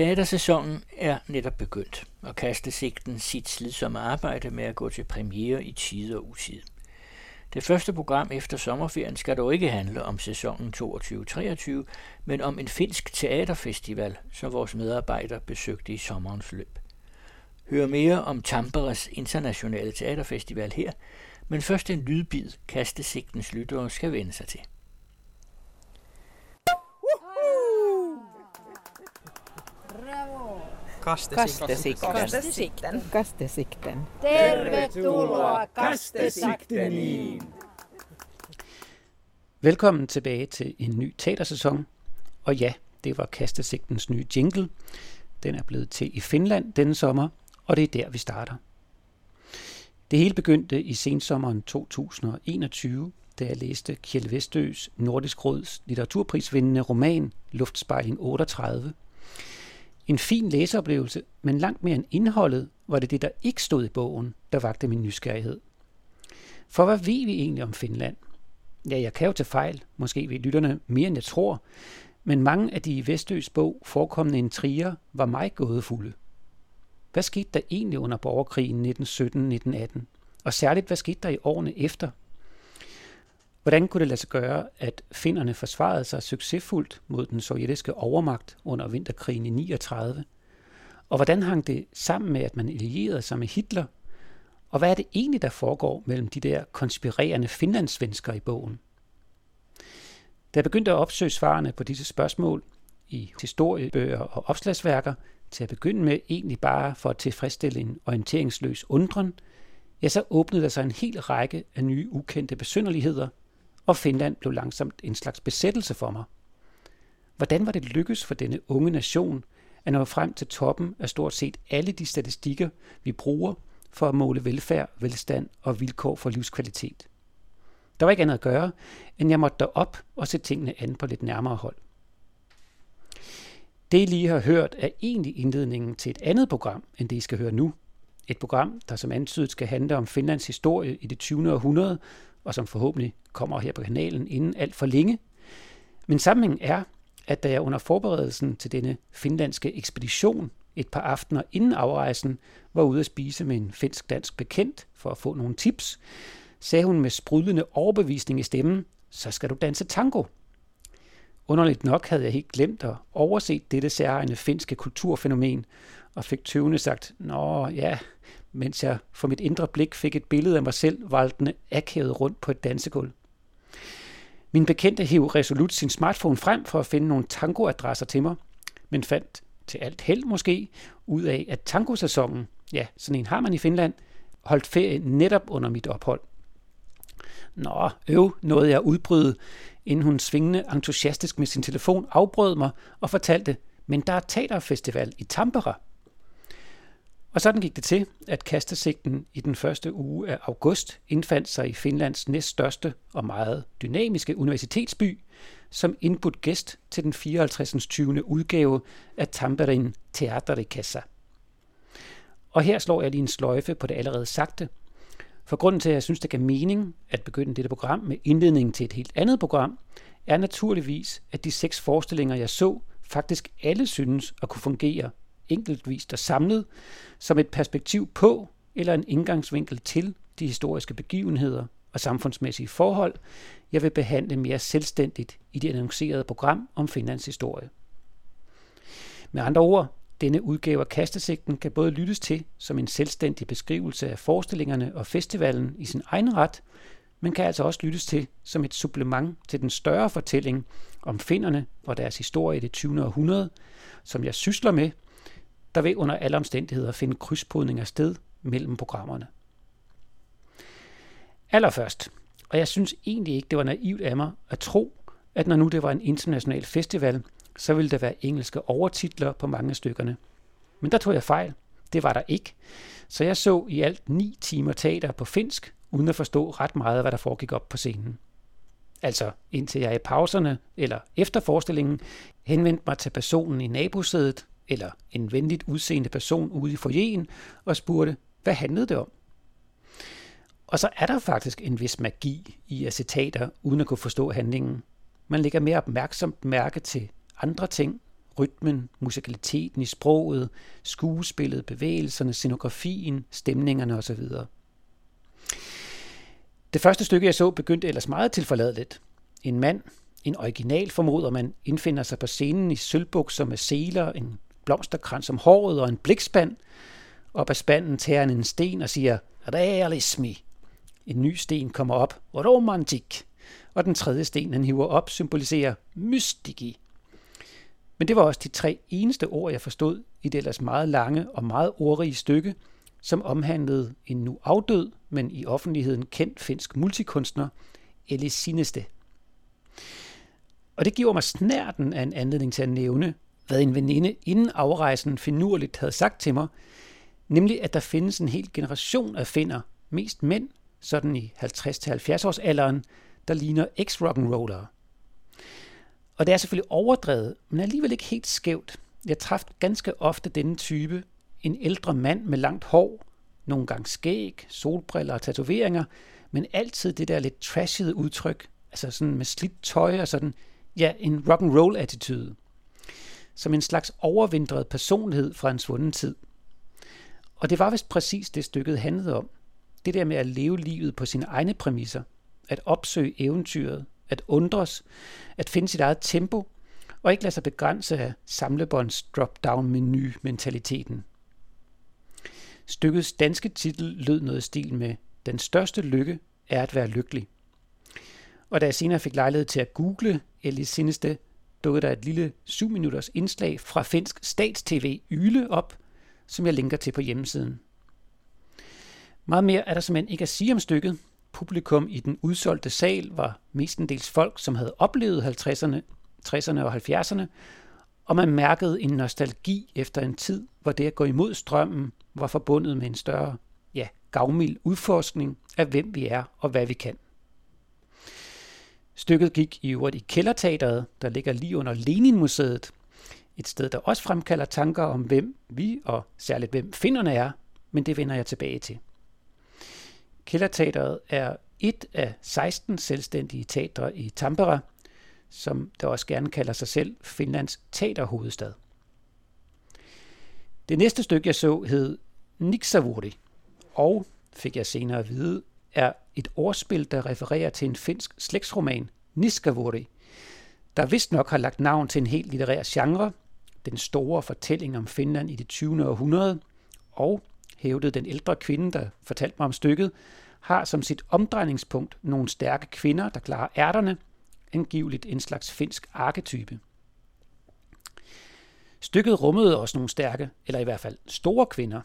Teatersæsonen er netop begyndt, og kastesigten sit slidsomme arbejde med at gå til premiere i tid og utid. Det første program efter sommerferien skal dog ikke handle om sæsonen 22-23, men om en finsk teaterfestival, som vores medarbejdere besøgte i sommerens løb. Hør mere om Tamperes internationale teaterfestival her, men først en lydbid, kastesigtens lyttere skal vende sig til. Kastesikten. Kastesikten. Kastesikten. Tervetuloa Kastesikteniin. Velkommen tilbage til en ny teatersæson. Og ja, det var Kastesigtens nye jingle. Den er blevet til i Finland denne sommer, og det er der, vi starter. Det hele begyndte i sensommeren 2021, da jeg læste Kjell Vestøs Nordisk Råds litteraturprisvindende roman Luftspejling 38. En fin læseoplevelse, men langt mere end indholdet, var det det, der ikke stod i bogen, der vagte min nysgerrighed. For hvad ved vi egentlig om Finland? Ja, jeg kan jo tage fejl, måske ved lytterne mere end jeg tror, men mange af de i Vestøs bog forekommende intriger var mig gådefulde. Hvad skete der egentlig under borgerkrigen 1917-1918? Og særligt, hvad skete der i årene efter? Hvordan kunne det lade sig gøre, at finnerne forsvarede sig succesfuldt mod den sovjetiske overmagt under vinterkrigen i 39? Og hvordan hang det sammen med, at man allierede sig med Hitler? Og hvad er det egentlig, der foregår mellem de der konspirerende finlandssvensker i bogen? Da jeg begyndte at opsøge svarene på disse spørgsmål i historiebøger og opslagsværker, til at begynde med egentlig bare for at tilfredsstille en orienteringsløs undren, ja, så åbnede der sig en hel række af nye ukendte besynderligheder, og Finland blev langsomt en slags besættelse for mig. Hvordan var det lykkes for denne unge nation at nå frem til toppen af stort set alle de statistikker, vi bruger for at måle velfærd, velstand og vilkår for livskvalitet? Der var ikke andet at gøre, end jeg måtte derop og se tingene an på lidt nærmere hold. Det, I lige har hørt, er egentlig indledningen til et andet program, end det, I skal høre nu. Et program, der som antydet skal handle om Finlands historie i det 20. århundrede, og som forhåbentlig kommer her på kanalen inden alt for længe. Men sammenhængen er, at da jeg under forberedelsen til denne finlandske ekspedition et par aftener inden afrejsen var ude at spise med en finsk-dansk bekendt for at få nogle tips, sagde hun med sprudlende overbevisning i stemmen, så skal du danse tango. Underligt nok havde jeg helt glemt at overset dette særegne finske kulturfænomen, og fik tøvende sagt, Nå ja, mens jeg for mit indre blik fik et billede af mig selv valgtende akavet rundt på et dansegulv. Min bekendte hæv resolut sin smartphone frem for at finde nogle tangoadresser til mig, men fandt til alt held måske ud af, at tangosæsonen, ja, sådan en har man i Finland, holdt ferie netop under mit ophold. Nå, øv, nåede jeg udbryde, inden hun svingende entusiastisk med sin telefon afbrød mig og fortalte, men der er teaterfestival i Tampere. Og sådan gik det til, at kastesigten i den første uge af august indfandt sig i Finlands næststørste og meget dynamiske universitetsby, som indbudt gæst til den 54. 20. udgave af Tamperin Teaterikassa. Og her slår jeg lige en sløjfe på det allerede sagte, for grunden til, at jeg synes, det gav mening at begynde dette program med indledningen til et helt andet program, er naturligvis, at de seks forestillinger, jeg så, faktisk alle synes at kunne fungere enkeltvist og samlet som et perspektiv på eller en indgangsvinkel til de historiske begivenheder og samfundsmæssige forhold, jeg vil behandle mere selvstændigt i det annoncerede program om Finlands historie. Med andre ord, denne udgave af Kastesigten kan både lyttes til som en selvstændig beskrivelse af forestillingerne og festivalen i sin egen ret, men kan altså også lyttes til som et supplement til den større fortælling om finderne og deres historie i det 20. århundrede, som jeg sysler med, der vil under alle omstændigheder finde krydspodninger sted mellem programmerne. Allerførst, og jeg synes egentlig ikke, det var naivt af mig at tro, at når nu det var en international festival, så ville der være engelske overtitler på mange af stykkerne. Men der tog jeg fejl. Det var der ikke. Så jeg så i alt ni timer teater på finsk, uden at forstå ret meget af, hvad der foregik op på scenen. Altså indtil jeg i pauserne eller efter forestillingen henvendte mig til personen i nabosædet, eller en venligt udseende person ude i forjen og spurgte, hvad handlede det om? Og så er der faktisk en vis magi i at citater, uden at kunne forstå handlingen. Man lægger mere opmærksomt mærke til andre ting, rytmen, musikaliteten i sproget, skuespillet, bevægelserne, scenografien, stemningerne osv. Det første stykke, jeg så, begyndte ellers meget tilforladeligt. En mand, en original formoder man, indfinder sig på scenen i sølvbukser med seler, en blomsterkrans om håret og en blikspand. Op af spanden tager han en sten og siger, realismi. En ny sten kommer op, romantik. Og den tredje sten, han hiver op, symboliserer mystiki. Men det var også de tre eneste ord, jeg forstod i det ellers meget lange og meget ordrige stykke, som omhandlede en nu afdød, men i offentligheden kendt finsk multikunstner, Elis Sineste. Og det giver mig snærten af en anledning til at nævne, hvad en veninde inden afrejsen finurligt havde sagt til mig, nemlig at der findes en hel generation af finder, mest mænd, sådan i 50-70 års alderen, der ligner ex-rock'n'rollere. Og det er selvfølgelig overdrevet, men alligevel ikke helt skævt. Jeg traf ganske ofte denne type, en ældre mand med langt hår, nogle gange skæg, solbriller og tatoveringer, men altid det der lidt trashede udtryk, altså sådan med slidt tøj og sådan, ja, en rock'n'roll attitude. Som en slags overvindret personlighed fra en svunden tid. Og det var vist præcis det stykket handlede om. Det der med at leve livet på sine egne præmisser. At opsøge eventyret. At undres. At finde sit eget tempo. Og ikke lade sig begrænse af samlebånds drop-down-menu mentaliteten. Stykkets danske titel lød noget i stil med Den største lykke er at være lykkelig. Og da jeg senere fik lejlighed til at google Elis Sinneste, dukkede der et lille 7 minutters indslag fra finsk statstv Yle op, som jeg linker til på hjemmesiden. Meget mere er der simpelthen ikke at sige om stykket. Publikum i den udsolgte sal var mestendels folk, som havde oplevet 50'erne, 60'erne og 70'erne, og man mærkede en nostalgi efter en tid, hvor det at gå imod strømmen var forbundet med en større, ja, gavmild udforskning af, hvem vi er og hvad vi kan. Stykket gik i øvrigt i Kælderteateret, der ligger lige under Leninmuseet. et sted, der også fremkalder tanker om, hvem vi og særligt hvem finderne er, men det vender jeg tilbage til. Kælderteateret er et af 16 selvstændige teatre i Tampere, som der også gerne kalder sig selv Finlands teaterhovedstad. Det næste stykke, jeg så, hed Niksavuri, og, fik jeg senere at vide, er et ordspil, der refererer til en finsk slægtsroman, Niskavuri, der vist nok har lagt navn til en helt litterær genre, den store fortælling om Finland i det 20. århundrede, og hævdede den ældre kvinde, der fortalte mig om stykket, har som sit omdrejningspunkt nogle stærke kvinder, der klarer ærterne, angiveligt en slags finsk arketype. Stykket rummede også nogle stærke, eller i hvert fald store kvinder,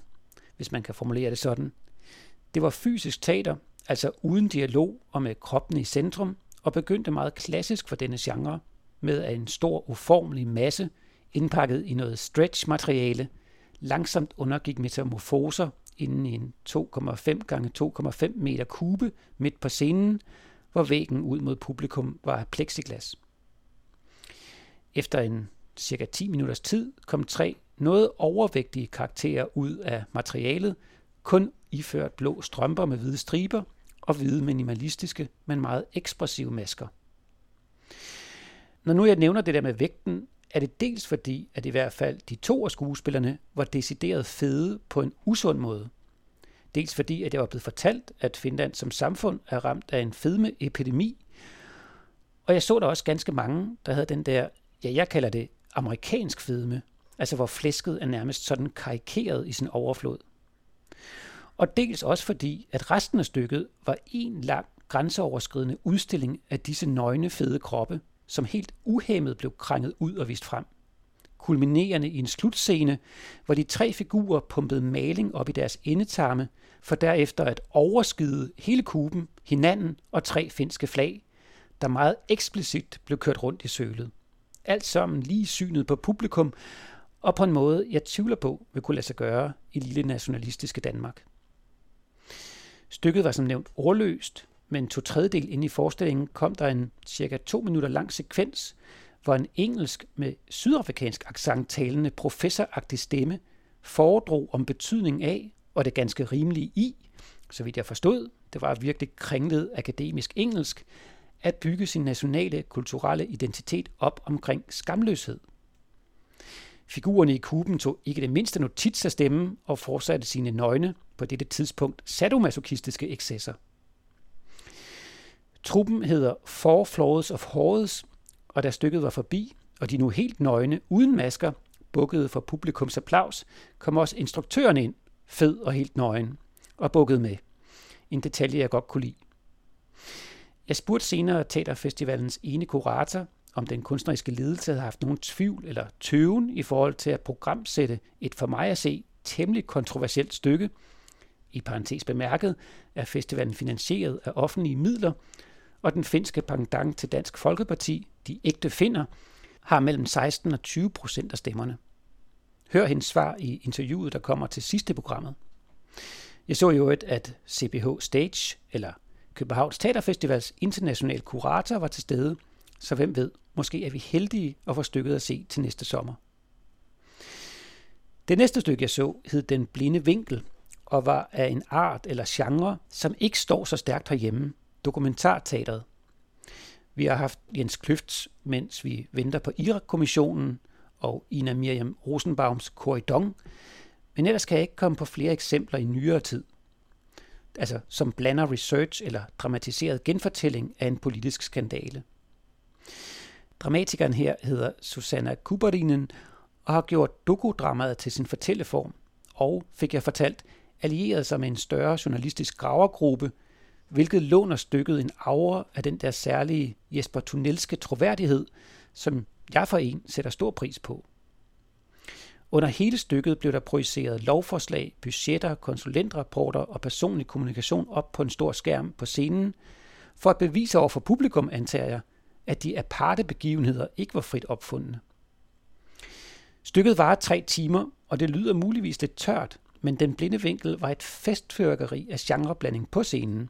hvis man kan formulere det sådan. Det var fysisk teater, altså uden dialog og med kroppen i centrum, og begyndte meget klassisk for denne genre, med en stor uformelig masse, indpakket i noget stretch-materiale, langsomt undergik metamorfoser inden i en 2,5 gange 2,5 meter kube midt på scenen, hvor væggen ud mod publikum var af plexiglas. Efter en cirka 10 minutters tid kom tre noget overvægtige karakterer ud af materialet, kun iført blå strømper med hvide striber og hvide minimalistiske, men meget ekspressive masker. Når nu jeg nævner det der med vægten, er det dels fordi, at i hvert fald de to af skuespillerne var decideret fede på en usund måde. Dels fordi, at jeg var blevet fortalt, at Finland som samfund er ramt af en fedmeepidemi. Og jeg så der også ganske mange, der havde den der, ja, jeg kalder det amerikansk fedme, altså hvor flæsket er nærmest sådan karikeret i sin overflod. Og dels også fordi, at resten af stykket var en lang grænseoverskridende udstilling af disse nøgne fede kroppe, som helt uhæmmet blev krænget ud og vist frem. Kulminerende i en slutscene, hvor de tre figurer pumpede maling op i deres endetarme, for derefter at overskide hele kuben, hinanden og tre finske flag, der meget eksplicit blev kørt rundt i sølet. Alt sammen lige synet på publikum, og på en måde, jeg tvivler på, vil kunne lade sig gøre i lille nationalistiske Danmark. Stykket var som nævnt ordløst, men to tredjedel ind i forestillingen kom der en cirka to minutter lang sekvens, hvor en engelsk med sydafrikansk accent talende professoragtig stemme foredrog om betydningen af, og det ganske rimelige i, så vidt jeg forstod, det var virkelig kringlet akademisk engelsk, at bygge sin nationale kulturelle identitet op omkring skamløshed. Figurerne i kuben tog ikke det mindste notits af stemmen og fortsatte sine nøgne, på dette tidspunkt sadomasochistiske excesser. Truppen hedder Four Floors of Hordes, og da stykket var forbi, og de nu helt nøgne, uden masker, bukkede for publikums applaus, kom også instruktøren ind, fed og helt nøgen, og bukkede med. En detalje, jeg godt kunne lide. Jeg spurgte senere Teaterfestivalens ene kurator, om den kunstneriske ledelse havde haft nogen tvivl eller tøven i forhold til at programsætte et for mig at se temmelig kontroversielt stykke. I parentes bemærket er festivalen finansieret af offentlige midler, og den finske pendant til Dansk Folkeparti, de ægte finder, har mellem 16 og 20 procent af stemmerne. Hør hendes svar i interviewet, der kommer til sidste programmet. Jeg så jo et, at CBH Stage, eller Københavns Teaterfestivals internationale kurator, var til stede, så hvem ved, måske er vi heldige at få stykket at se til næste sommer. Det næste stykke, jeg så, hed Den Blinde Vinkel, og var af en art eller genre, som ikke står så stærkt herhjemme, dokumentarteateret. Vi har haft Jens Kløfts, mens vi venter på Irak-kommissionen, og Ina Miriam Rosenbaums Corridon, men ellers kan jeg ikke komme på flere eksempler i nyere tid. Altså som blander research eller dramatiseret genfortælling af en politisk skandale. Dramatikeren her hedder Susanna Kuberinen og har gjort dokudramaet til sin fortælleform, og, fik jeg fortalt, allieret sig med en større journalistisk gravergruppe, hvilket låner stykket en aura af den der særlige Jesper Tunnelske troværdighed, som jeg for en sætter stor pris på. Under hele stykket blev der projiceret lovforslag, budgetter, konsulentrapporter og personlig kommunikation op på en stor skærm på scenen, for at bevise over for publikum, antager jeg, at de aparte begivenheder ikke var frit opfundne. Stykket varer tre timer, og det lyder muligvis lidt tørt, men Den Blinde Vinkel var et festførkeri af genreblanding på scenen.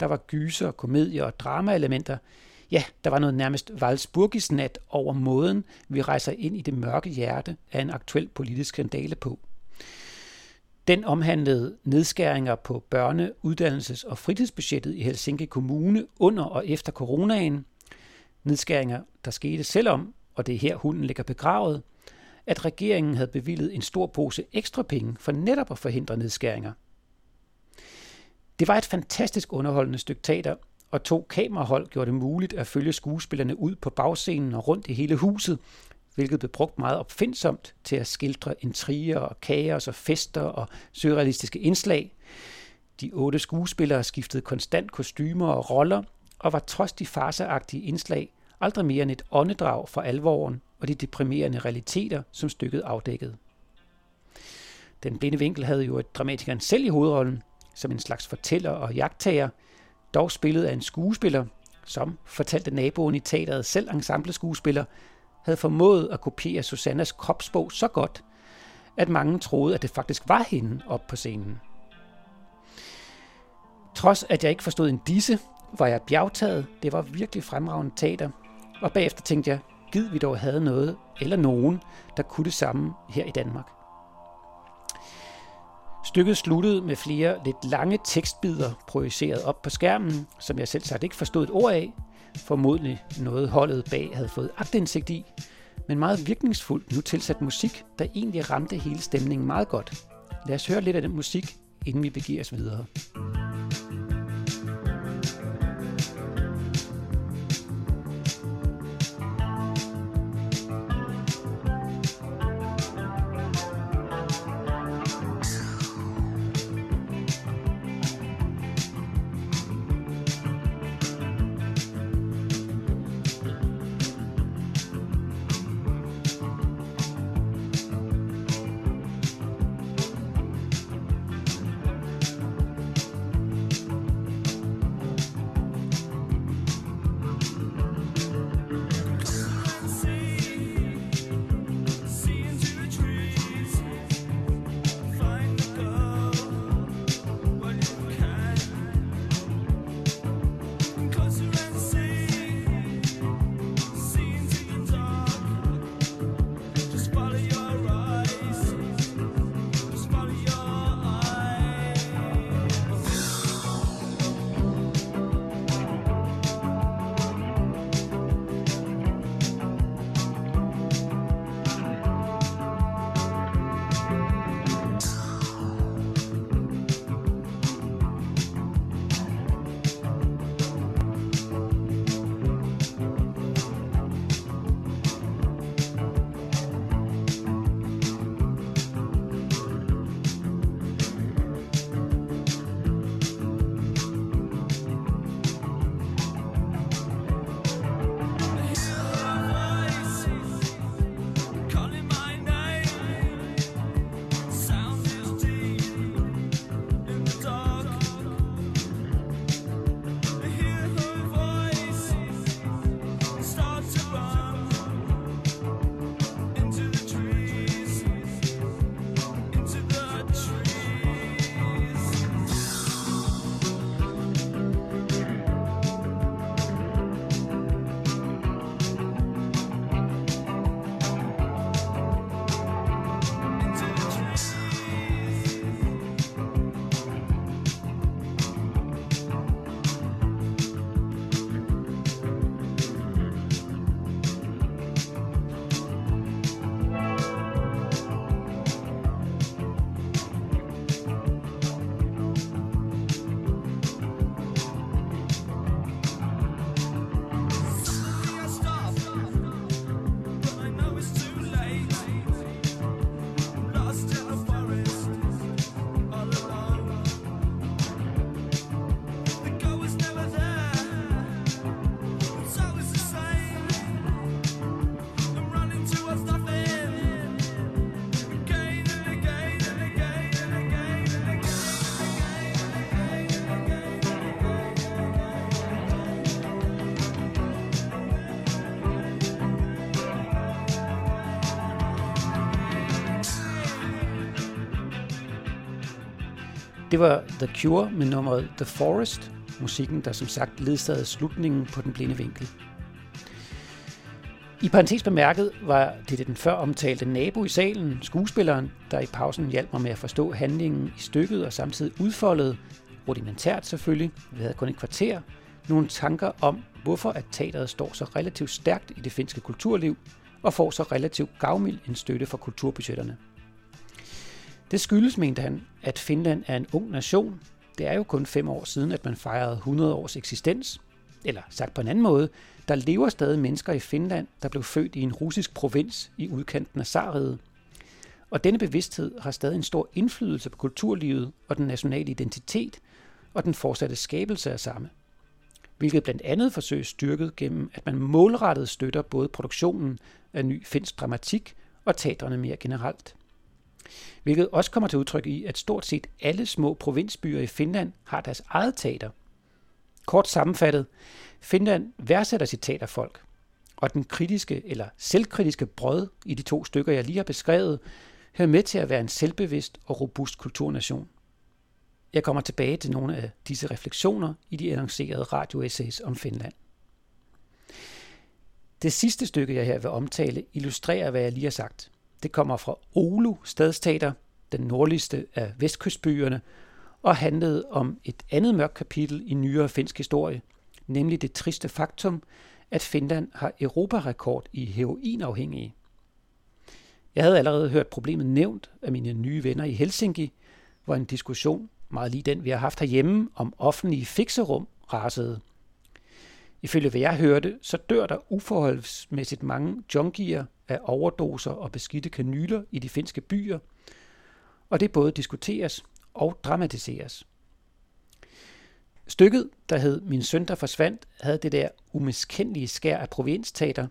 Der var gyser, komedier og dramaelementer, Ja, der var noget nærmest valsburgisnat over måden, vi rejser ind i det mørke hjerte af en aktuel politisk skandale på. Den omhandlede nedskæringer på børne-, uddannelses- og fritidsbudgettet i Helsinki Kommune under og efter coronaen. Nedskæringer, der skete selvom, og det er her hunden ligger begravet, at regeringen havde bevillet en stor pose ekstra penge for netop at forhindre nedskæringer. Det var et fantastisk underholdende stykke teater, og to kamerahold gjorde det muligt at følge skuespillerne ud på bagscenen og rundt i hele huset, hvilket blev brugt meget opfindsomt til at skildre intriger og kaos og fester og surrealistiske indslag. De otte skuespillere skiftede konstant kostymer og roller, og var trods de farseagtige indslag aldrig mere end et åndedrag for alvoren og de deprimerende realiteter, som stykket afdækkede. Den blinde vinkel havde jo et dramatikeren selv i hovedrollen, som en slags fortæller og jagttager, dog spillet af en skuespiller, som, fortalte naboen i teateret selv ensembleskuespiller, havde formået at kopiere Susannas kropsbog så godt, at mange troede, at det faktisk var hende op på scenen. Trods at jeg ikke forstod en disse, var jeg bjergtaget. Det var virkelig fremragende teater. Og bagefter tænkte jeg, gid vi dog havde noget eller nogen, der kunne det samme her i Danmark. Stykket sluttede med flere lidt lange tekstbider projiceret op på skærmen, som jeg selv sagt ikke forstod et ord af. Formodentlig noget holdet bag havde fået agtindsigt i, men meget virkningsfuldt nu tilsat musik, der egentlig ramte hele stemningen meget godt. Lad os høre lidt af den musik, inden vi begiver os videre. Det var The Cure med nummeret The Forest, musikken, der som sagt ledsagede slutningen på den blinde vinkel. I parentes bemærket var det den før omtalte nabo i salen, skuespilleren, der i pausen hjalp mig med at forstå handlingen i stykket og samtidig udfoldede, rudimentært selvfølgelig, vi havde kun et kvarter, nogle tanker om, hvorfor at teateret står så relativt stærkt i det finske kulturliv og får så relativt gavmild en støtte fra kulturbudgetterne. Det skyldes, mente han, at Finland er en ung nation. Det er jo kun fem år siden, at man fejrede 100 års eksistens. Eller sagt på en anden måde, der lever stadig mennesker i Finland, der blev født i en russisk provins i udkanten af Sariget. Og denne bevidsthed har stadig en stor indflydelse på kulturlivet og den nationale identitet og den fortsatte skabelse af samme. Hvilket blandt andet forsøges styrket gennem, at man målrettet støtter både produktionen af ny finsk dramatik og teatrene mere generelt. Hvilket også kommer til udtryk i, at stort set alle små provinsbyer i Finland har deres eget teater. Kort sammenfattet, Finland værdsætter sit teaterfolk, og den kritiske eller selvkritiske brød i de to stykker, jeg lige har beskrevet, hører med til at være en selvbevidst og robust kulturnation. Jeg kommer tilbage til nogle af disse refleksioner i de annoncerede radioessays om Finland. Det sidste stykke, jeg her vil omtale, illustrerer, hvad jeg lige har sagt. Det kommer fra Oulu stadstater, den nordligste af vestkystbyerne, og handlede om et andet mørkt kapitel i nyere finsk historie, nemlig det triste faktum, at Finland har europarekord i heroinafhængige. Jeg havde allerede hørt problemet nævnt af mine nye venner i Helsinki, hvor en diskussion, meget lige den vi har haft herhjemme, om offentlige fikserum rasede. Ifølge hvad jeg hørte, så dør der uforholdsmæssigt mange junkier af overdoser og beskidte kanyler i de finske byer, og det både diskuteres og dramatiseres. Stykket, der hed Min søn, der forsvandt, havde det der umiskendelige skær af provinsteater. Jeg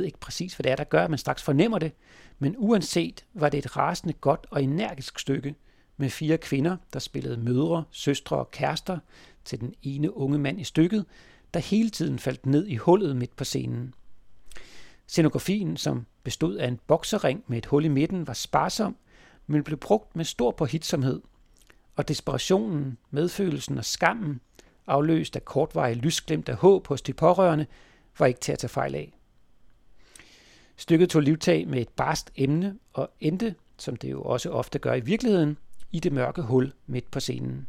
ved ikke præcis, hvad det er, der gør, man straks fornemmer det. Men uanset var det et rasende godt og energisk stykke med fire kvinder, der spillede mødre, søstre og kærester til den ene unge mand i stykket, der hele tiden faldt ned i hullet midt på scenen. Scenografien, som bestod af en boksering med et hul i midten, var sparsom, men blev brugt med stor påhitsomhed. Og desperationen, medfølelsen og skammen, afløst af kortvarige lysglimt af håb hos de pårørende, var ikke til at tage fejl af. Stykket tog livtag med et barst emne og endte, som det jo også ofte gør i virkeligheden, i det mørke hul midt på scenen.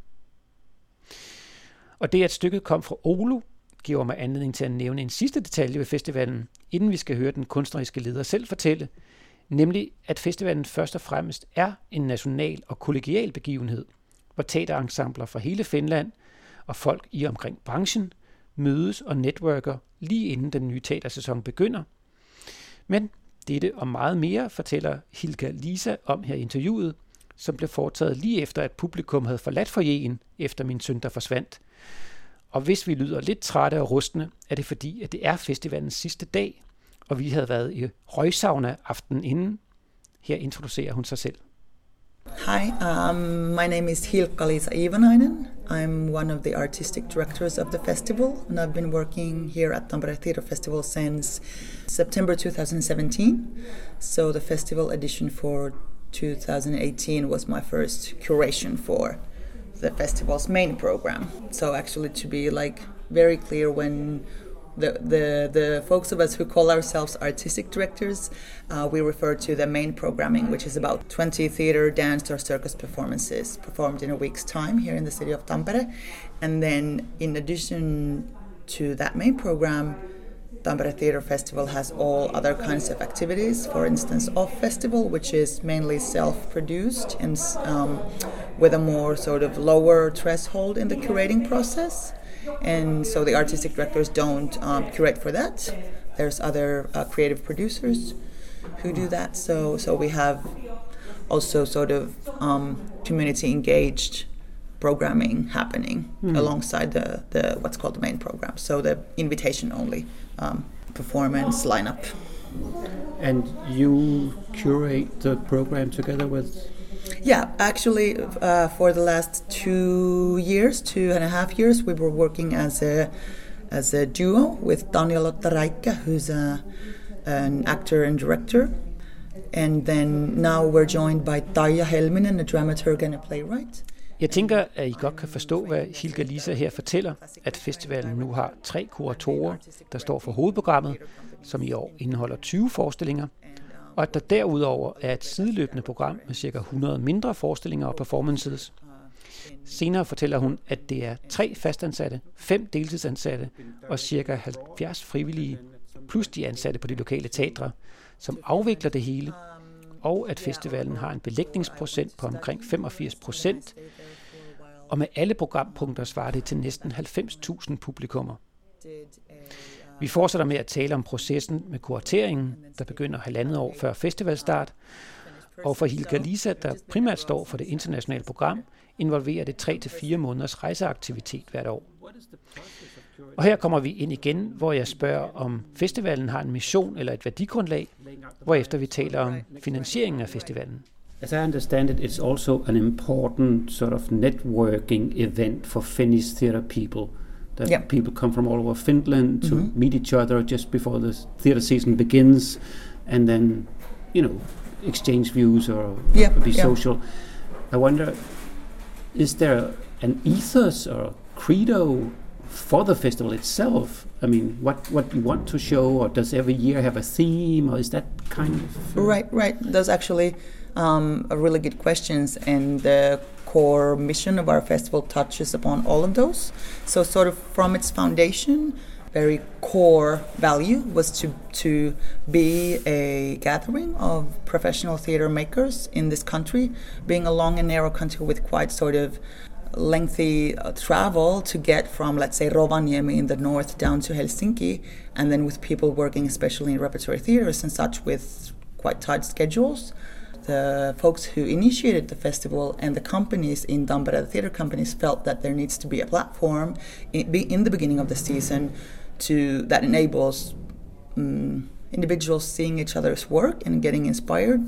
Og det, at stykket kom fra Olo, giver mig anledning til at nævne en sidste detalje ved festivalen, inden vi skal høre den kunstneriske leder selv fortælle, nemlig at festivalen først og fremmest er en national og kollegial begivenhed, hvor teaterensembler fra hele Finland og folk i omkring branchen mødes og netværker lige inden den nye teatersæson begynder. Men dette og meget mere fortæller Hilka Lisa om her i interviewet, som blev foretaget lige efter, at publikum havde forladt forjen efter min søn, der forsvandt. Og hvis vi lyder lidt trætte og rustne, er det fordi, at det er festivalens sidste dag, og vi havde været i røgsauna aften inden. Her introducerer hun sig selv. Hi, um, my name is Hilkka Lisa Ivanainen. I'm one of the artistic directors of the festival, and I've been working here at Tampere Theatre Festival since September 2017. So the festival edition for 2018 was my first curation for the festival's main program. So actually, to be like very clear, when the, the, the folks of us who call ourselves artistic directors, uh, we refer to the main programming, which is about 20 theater, dance, or circus performances performed in a week's time here in the city of Tampere. And then, in addition to that main program, Tampere Theatre Festival has all other kinds of activities. For instance, Off Festival, which is mainly self-produced and um, with a more sort of lower threshold in the curating process, and so the artistic directors don't um, curate for that. There's other uh, creative producers who do that. So so we have also sort of um, community engaged programming happening mm. alongside the, the what's called the main program. So the invitation only um, performance lineup. And you curate the program together with? Yeah, actually, uh, for the last two years, two and a half years, we were working as a as a duo with Daniel Ottaraika, who's a, an actor and director. And then now we're joined by Taija Helminen, a dramaturg and a playwright. Jeg tænker, at I godt kan forstå, hvad Hilga Lisa her fortæller, at festivalen nu har tre kuratorer, der står for hovedprogrammet, som i år indeholder 20 forestillinger, og at der derudover er et sideløbende program med ca. 100 mindre forestillinger og performances. Senere fortæller hun, at det er tre fastansatte, fem deltidsansatte og ca. 70 frivillige, plus de ansatte på de lokale teatre, som afvikler det hele, og at festivalen har en belægningsprocent på omkring 85 procent, og med alle programpunkter svarer det til næsten 90.000 publikummer. Vi fortsætter med at tale om processen med kurateringen, der begynder halvandet år før festivalstart, og for Hilka Lisa, der primært står for det internationale program, involverer det 3-4 måneders rejseaktivitet hvert år. Og her kommer vi ind igen, hvor jeg spørger, om festivalen har en mission eller et værdigrundlag, hvorefter vi taler om finansieringen af festivalen. As I understand it, it's also an important sort of networking event for Finnish theatre people. That yeah. people come from all over Finland to mm-hmm. meet each other just before the theatre season begins, and then, you know, exchange views or, yeah. be yeah. social. I wonder, is there an ethos or credo for the festival itself? I mean, what what you want to show, or does every year have a theme, or is that kind of uh, right? Right. That's actually um, really good questions, and the core mission of our festival touches upon all of those. So, sort of from its foundation, very core value was to to be a gathering of professional theater makers in this country, being a long and narrow country with quite sort of lengthy uh, travel to get from, let's say, Rovaniemi in the north down to Helsinki, and then with people working especially in repertory theaters and such with quite tight schedules. The folks who initiated the festival and the companies in Tampere, the theater companies, felt that there needs to be a platform in, in the beginning of the season to that enables um, individuals seeing each other's work and getting inspired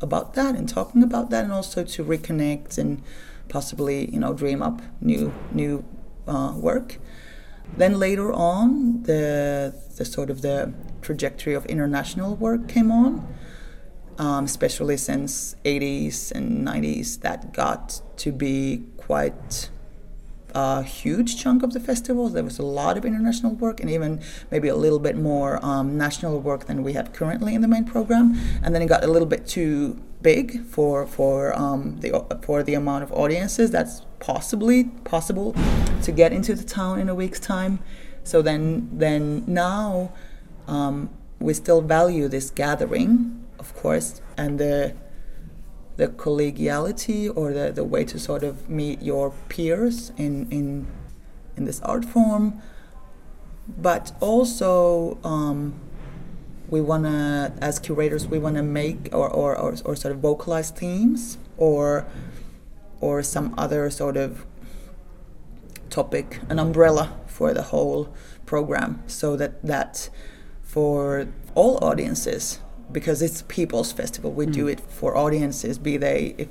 about that and talking about that, and also to reconnect and possibly you know dream up new new uh, work. Then later on, the the sort of the trajectory of international work came on, um, especially since 80s and 90s. That got to be quite a huge chunk of the festival. There was a lot of international work and even maybe a little bit more um, national work than we have currently in the main program. And then it got a little bit too big for for um, the for the amount of audiences that's possibly possible to get into the town in a week's time. So then then now um, we still value this gathering, of course, and the the collegiality or the, the way to sort of meet your peers in in in this art form, but also um, we want to, as curators, we want to make or, or, or, or sort of vocalize themes or or some other sort of topic, an umbrella for the whole program, so that that for all audiences, because it's people's festival, we mm. do it for audiences, be they if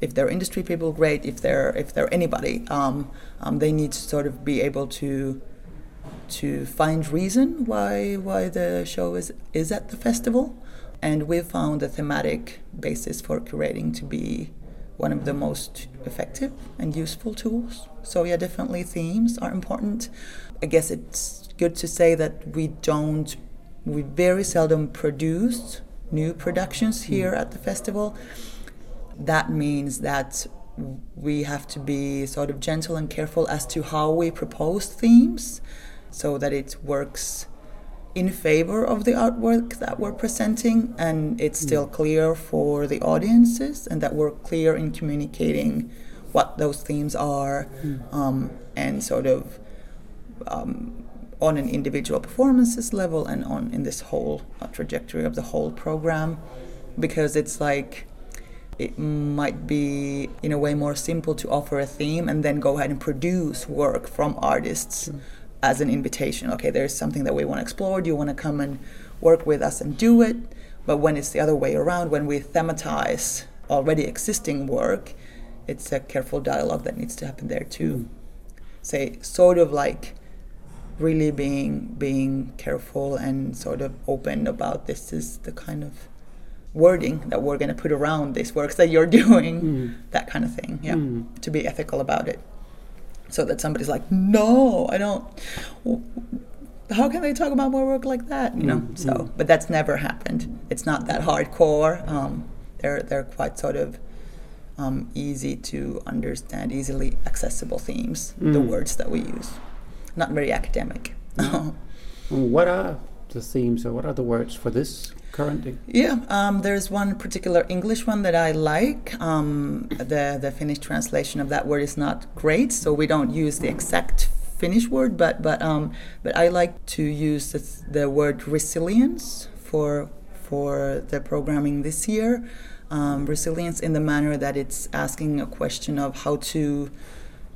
if they're industry people, great. If they're if they're anybody, um, um, they need to sort of be able to to find reason why why the show is is at the festival, and we found the thematic basis for curating to be one of the most effective and useful tools. So yeah, definitely themes are important. I guess it's good to say that we don't we very seldom produce new productions hmm. here at the festival. That means that we have to be sort of gentle and careful as to how we propose themes so that it works in favor of the artwork that we're presenting and it's mm. still clear for the audiences and that we're clear in communicating what those themes are mm. um, and sort of um, on an individual performances level and on in this whole uh, trajectory of the whole program because it's like it might be in a way more simple to offer a theme and then go ahead and produce work from artists mm as an invitation. Okay, there's something that we want to explore. Do you want to come and work with us and do it? But when it's the other way around, when we thematize already existing work, it's a careful dialogue that needs to happen there too. Say, sort of like really being being careful and sort of open about this is the kind of wording that we're going to put around this works that you're doing, mm. that kind of thing. Yeah, mm. to be ethical about it, so that somebody's like, no, I don't. How can they talk about my work like that? You know. Mm. So, but that's never happened. It's not that hardcore. Um, they're they're quite sort of um, easy to understand, easily accessible themes. The words that we use, not very academic. what are the themes or what are the words for this currently? Yeah, um, there's one particular English one that I like. Um, the the Finnish translation of that word is not great, so we don't use the exact Finnish word, but but um, but I like to use the, the word resilience for for the programming this year. Um, resilience in the manner that it's asking a question of how to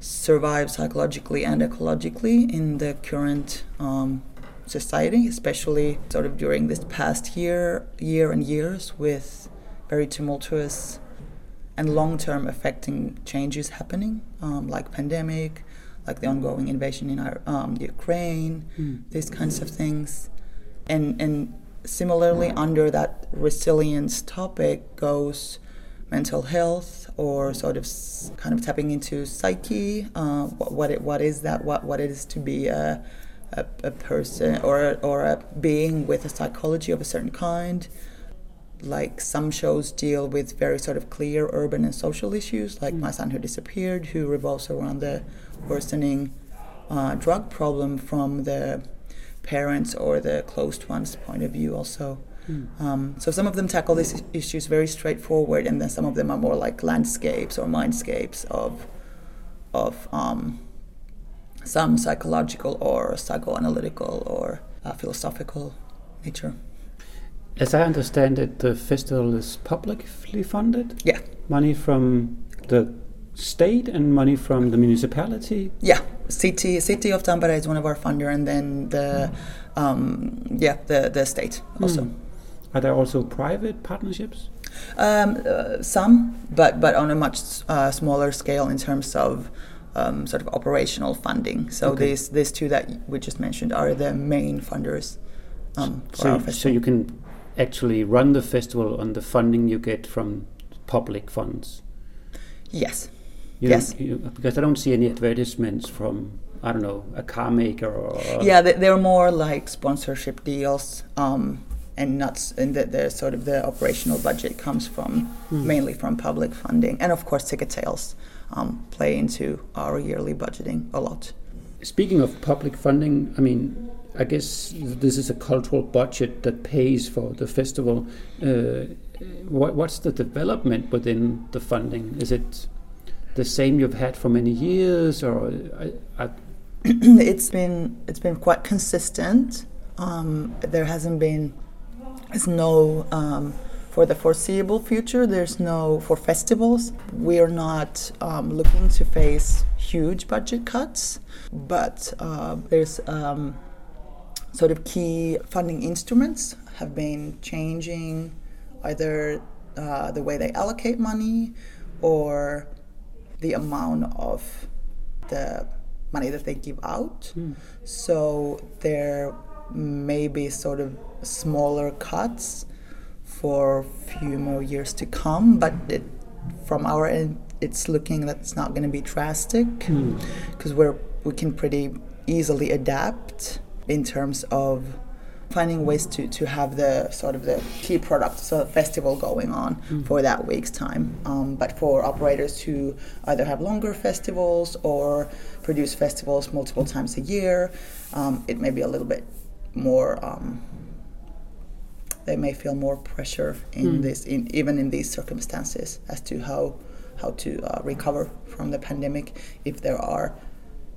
survive psychologically and ecologically in the current um, society, especially sort of during this past year, year and years with very tumultuous and long-term affecting changes happening, um, like pandemic, like the ongoing invasion in our, um, Ukraine, mm. these kinds of things, and and similarly under that resilience topic goes mental health or sort of kind of tapping into psyche, uh, what what, it, what is that, what what it is to be a a, a person or or a being with a psychology of a certain kind. Like some shows deal with very sort of clear urban and social issues, like mm. My Son Who Disappeared, who revolves around the worsening uh, drug problem from the parents or the closed ones' point of view, also. Mm. Um, so some of them tackle these issues very straightforward, and then some of them are more like landscapes or mindscapes of of um, some psychological or psychoanalytical or uh, philosophical nature. As I understand it, the festival is publicly funded. Yeah. Money from the state and money from the municipality. Yeah, city city of Tampere is one of our funder, and then the um, yeah the the state also. Mm. Are there also private partnerships? Um, uh, some, but but on a much uh, smaller scale in terms of um, sort of operational funding. So okay. these these two that we just mentioned are the main funders um, for so, our festival. So you can actually run the festival on the funding you get from public funds. Yes. You yes. You, because I don't see any advertisements from I don't know a car maker or. Yeah, they're more like sponsorship deals. Um, and not and the, the, sort of the operational budget comes from mm. mainly from public funding and of course ticket sales um, play into our yearly budgeting a lot. Speaking of public funding, I mean, I guess this is a cultural budget that pays for the festival. Uh, what, what's the development within the funding? Is it the same you've had for many years, or I, I it's been it's been quite consistent. Um, there hasn't been there's no um, for the foreseeable future, there's no, for festivals, we are not um, looking to face huge budget cuts, but uh, there's um, sort of key funding instruments have been changing either uh, the way they allocate money or the amount of the money that they give out. Mm. So there may be sort of smaller cuts for a few more years to come, but it, from our end, it's looking that it's not going to be drastic because mm. we're we can pretty easily adapt in terms of finding ways to, to have the sort of the key product so festival going on mm. for that week's time um, but for operators who either have longer festivals or produce festivals multiple times a year um, it may be a little bit more um, they may feel more pressure in mm. this, in, even in these circumstances, as to how how to uh, recover from the pandemic if there are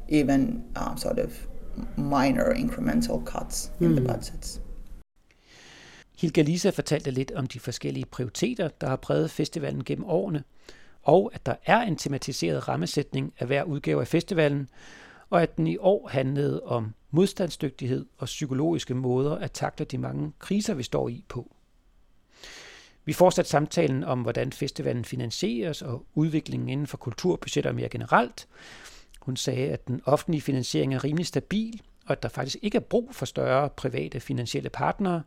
even uh, sort of minor incremental cuts mm. in the hmm. budgets. Hilke Lisa fortalte lidt om de forskellige prioriteter, der har præget festivalen gennem årene, og at der er en tematiseret rammesætning af hver udgave af festivalen, og at den i år handlede om modstandsdygtighed og psykologiske måder at takle de mange kriser, vi står i på. Vi fortsatte samtalen om, hvordan festivalen finansieres og udviklingen inden for kulturbudgetter mere generelt. Hun sagde, at den offentlige finansiering er rimelig stabil, og at der faktisk ikke er brug for større private finansielle partnere.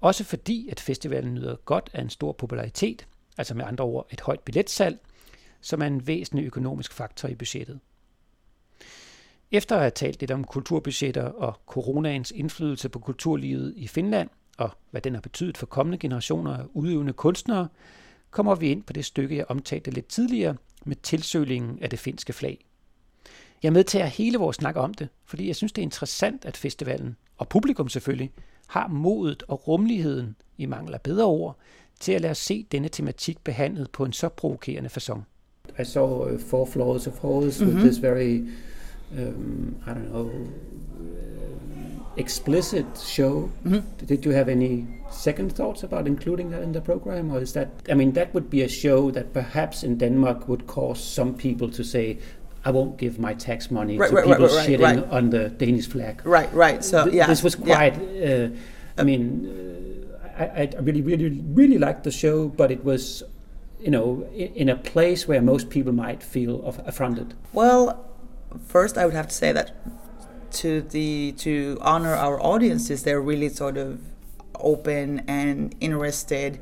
Også fordi, at festivalen nyder godt af en stor popularitet, altså med andre ord et højt billetsalg, som er en væsentlig økonomisk faktor i budgettet. Efter at have talt lidt om kulturbudgetter og coronaens indflydelse på kulturlivet i Finland, og hvad den har betydet for kommende generationer af udøvende kunstnere, kommer vi ind på det stykke, jeg omtalte lidt tidligere, med tilsølingen af det finske flag. Jeg medtager hele vores snak om det, fordi jeg synes, det er interessant, at festivalen, og publikum selvfølgelig, har modet og rummeligheden, i mangel af bedre ord, til at lade os se denne tematik behandlet på en så provokerende façon. I saw uh, Four Floors of Halls mm-hmm. with this very, um, I don't know, explicit show. Mm-hmm. Did you have any second thoughts about including that in the program, or is that? I mean, that would be a show that perhaps in Denmark would cause some people to say, "I won't give my tax money right, to right, people right, shitting on the Danish flag." Right, right. So Th- yeah, this was quite. Yeah. Uh, I mean, uh, I, I really, really, really liked the show, but it was you know, in a place where most people might feel affronted? Well, first I would have to say that to the to honor our audiences they're really sort of open and interested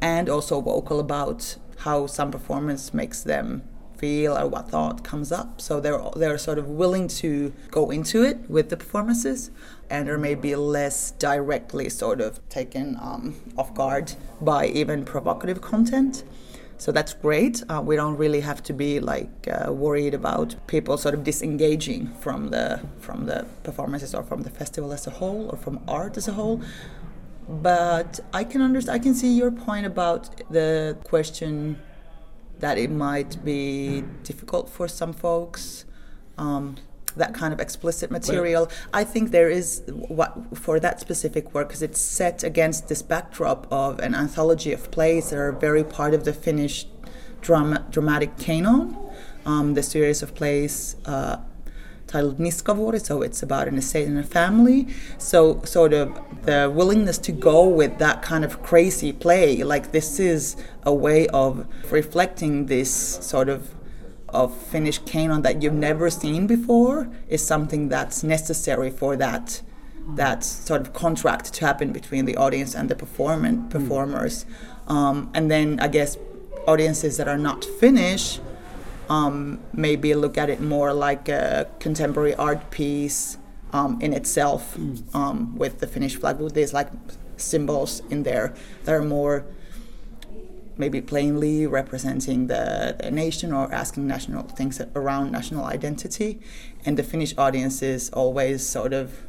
and also vocal about how some performance makes them feel or what thought comes up. So they're they're sort of willing to go into it with the performances and are maybe less directly sort of taken um, off guard by even provocative content so that's great. Uh, we don't really have to be like uh, worried about people sort of disengaging from the from the performances or from the festival as a whole or from art as a whole. But I can understand. I can see your point about the question that it might be difficult for some folks. Um, that kind of explicit material. Well, I think there is what for that specific work because it's set against this backdrop of an anthology of plays that are very part of the Finnish drama, dramatic canon. Um, the series of plays uh, titled Niskavuori, so it's about an estate and a family. So sort of the willingness to go with that kind of crazy play, like this is a way of reflecting this sort of of Finnish canon that you've never seen before is something that's necessary for that that sort of contract to happen between the audience and the performant hmm. performers. Um, and then I guess audiences that are not Finnish um, maybe look at it more like a contemporary art piece um, in itself mm. with the Finnish flag with these like symbols in there that are more maybe plainly representing the, the, nation or asking national things around national identity. And the Finnish audiences always sort of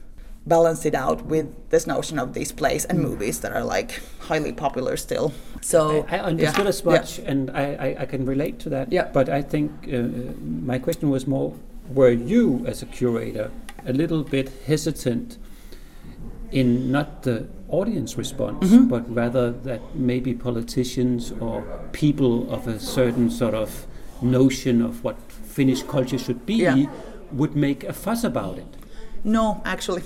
balance it out with this notion of these plays and movies that are like highly popular still. So I, I understood yeah, as much, yeah. and I, I, I, can relate to that. Yeah. But I think uh, my question was more: Were you, as a curator, a little bit hesitant in not the audience response, mm-hmm. but rather that maybe politicians or people of a certain sort of notion of what Finnish culture should be yeah. would make a fuss about it. No, actually.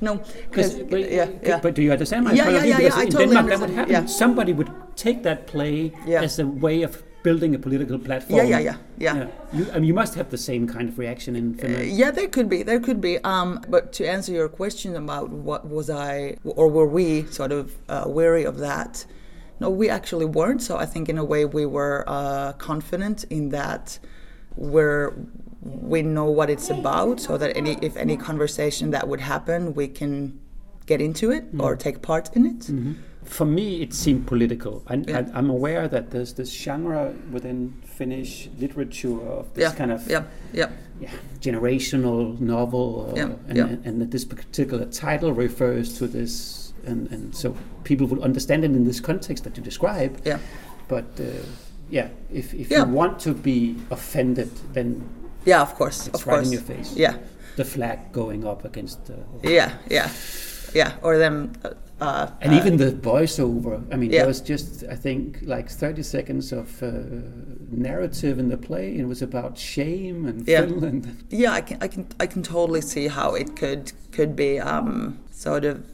No, because yeah, yeah. But do you understand my yeah, point yeah, of view? Yeah, yeah, in totally Denmark, that would happen. Yeah. Somebody would take that play as a way of building a political platform. Yeah, yeah, yeah, yeah. yeah. You, I mean, you must have the same kind of reaction in Finland. Uh, yeah, there could be, there could be. Um, but to answer your question about what was I, or were we sort of uh, wary of that? No, we actually weren't. So I think in a way we were uh, confident in that we're we know what it's about, so that any if any conversation that would happen, we can get into it mm. or take part in it. Mm-hmm for me, it seemed political. I, yeah. I, am aware that there's this genre within Finnish literature of this yeah. kind of yeah. Yeah. Yeah, generational novel, and, and that this particular title refers to this, and, and so people will understand it in this context that you describe. Yeah. But uh, yeah, if, if you want to be offended, then yeah, of course, it's of right course. in your face. Yeah. The flag going up against. The, yeah, yeah, yeah, or them. Uh, uh, and even the voiceover. I mean, yeah. there was just I think like thirty seconds of uh, narrative in the play. and It was about shame and yeah. Finland. Yeah, I can, I can, I can totally see how it could could be um, sort of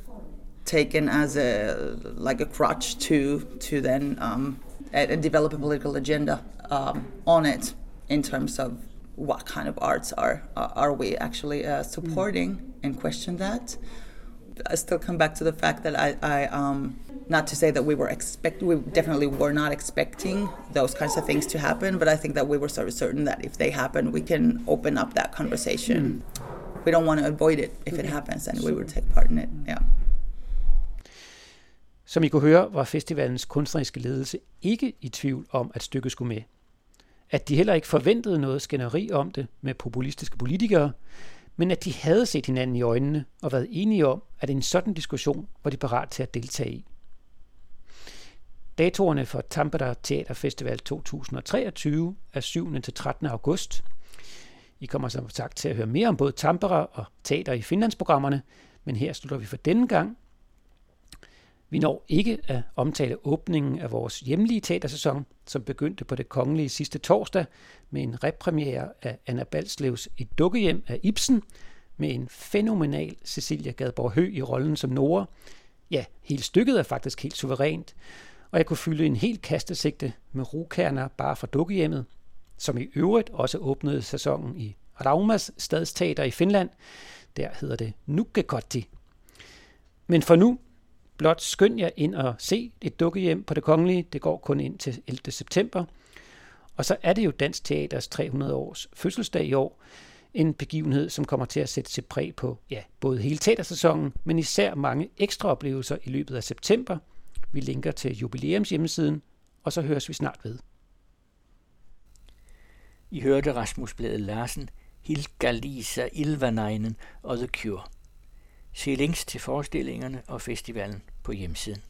taken as a like a crutch to to then um, a, develop a political agenda um, on it in terms of what kind of arts are are we actually uh, supporting mm. and question that I still come back to the fact that I, I um, not to say that we were expect we definitely were not expecting those kinds of things to happen, but I think that we were sort of certain that if they happen, we can open up that conversation. Mm. We don't want to avoid it if it happens, and we would take part in it. Yeah. Som I kunne høre, var festivalens kunstneriske ledelse ikke i tvivl om, at stykket skulle med. At de heller ikke forventede noget skænderi om det med populistiske politikere, men at de havde set hinanden i øjnene og været enige om, at en sådan diskussion var de parat til at deltage i. Datorerne for Tampere Teaterfestival 2023 er 7. til 13. august. I kommer som sagt til at høre mere om både Tampere og teater i Finlandsprogrammerne, men her slutter vi for denne gang vi når ikke at omtale åbningen af vores hjemlige teatersæson, som begyndte på det kongelige sidste torsdag med en repremiere af Anna Balslevs Et dukkehjem af Ibsen, med en fænomenal Cecilia Gadborg Hø i rollen som Nora. Ja, hele stykket er faktisk helt suverænt, og jeg kunne fylde en helt kastesigte med rokerner bare fra dukkehjemmet, som i øvrigt også åbnede sæsonen i Raumas stadsteater i Finland. Der hedder det Nukkekotti. Men for nu Blot skynd jer ind og se et dukkehjem på det kongelige. Det går kun ind til 11. september. Og så er det jo Dansk Teaters 300 års fødselsdag i år. En begivenhed, som kommer til at sætte sit præg på ja, både hele teatersæsonen, men især mange ekstra oplevelser i løbet af september. Vi linker til jubilæums hjemmesiden, og så høres vi snart ved. I hørte Rasmus Blæde Larsen, Hilka Lisa Ilvanainen og The Cure. Se links til forestillingerne og festivalen på hjemmesiden.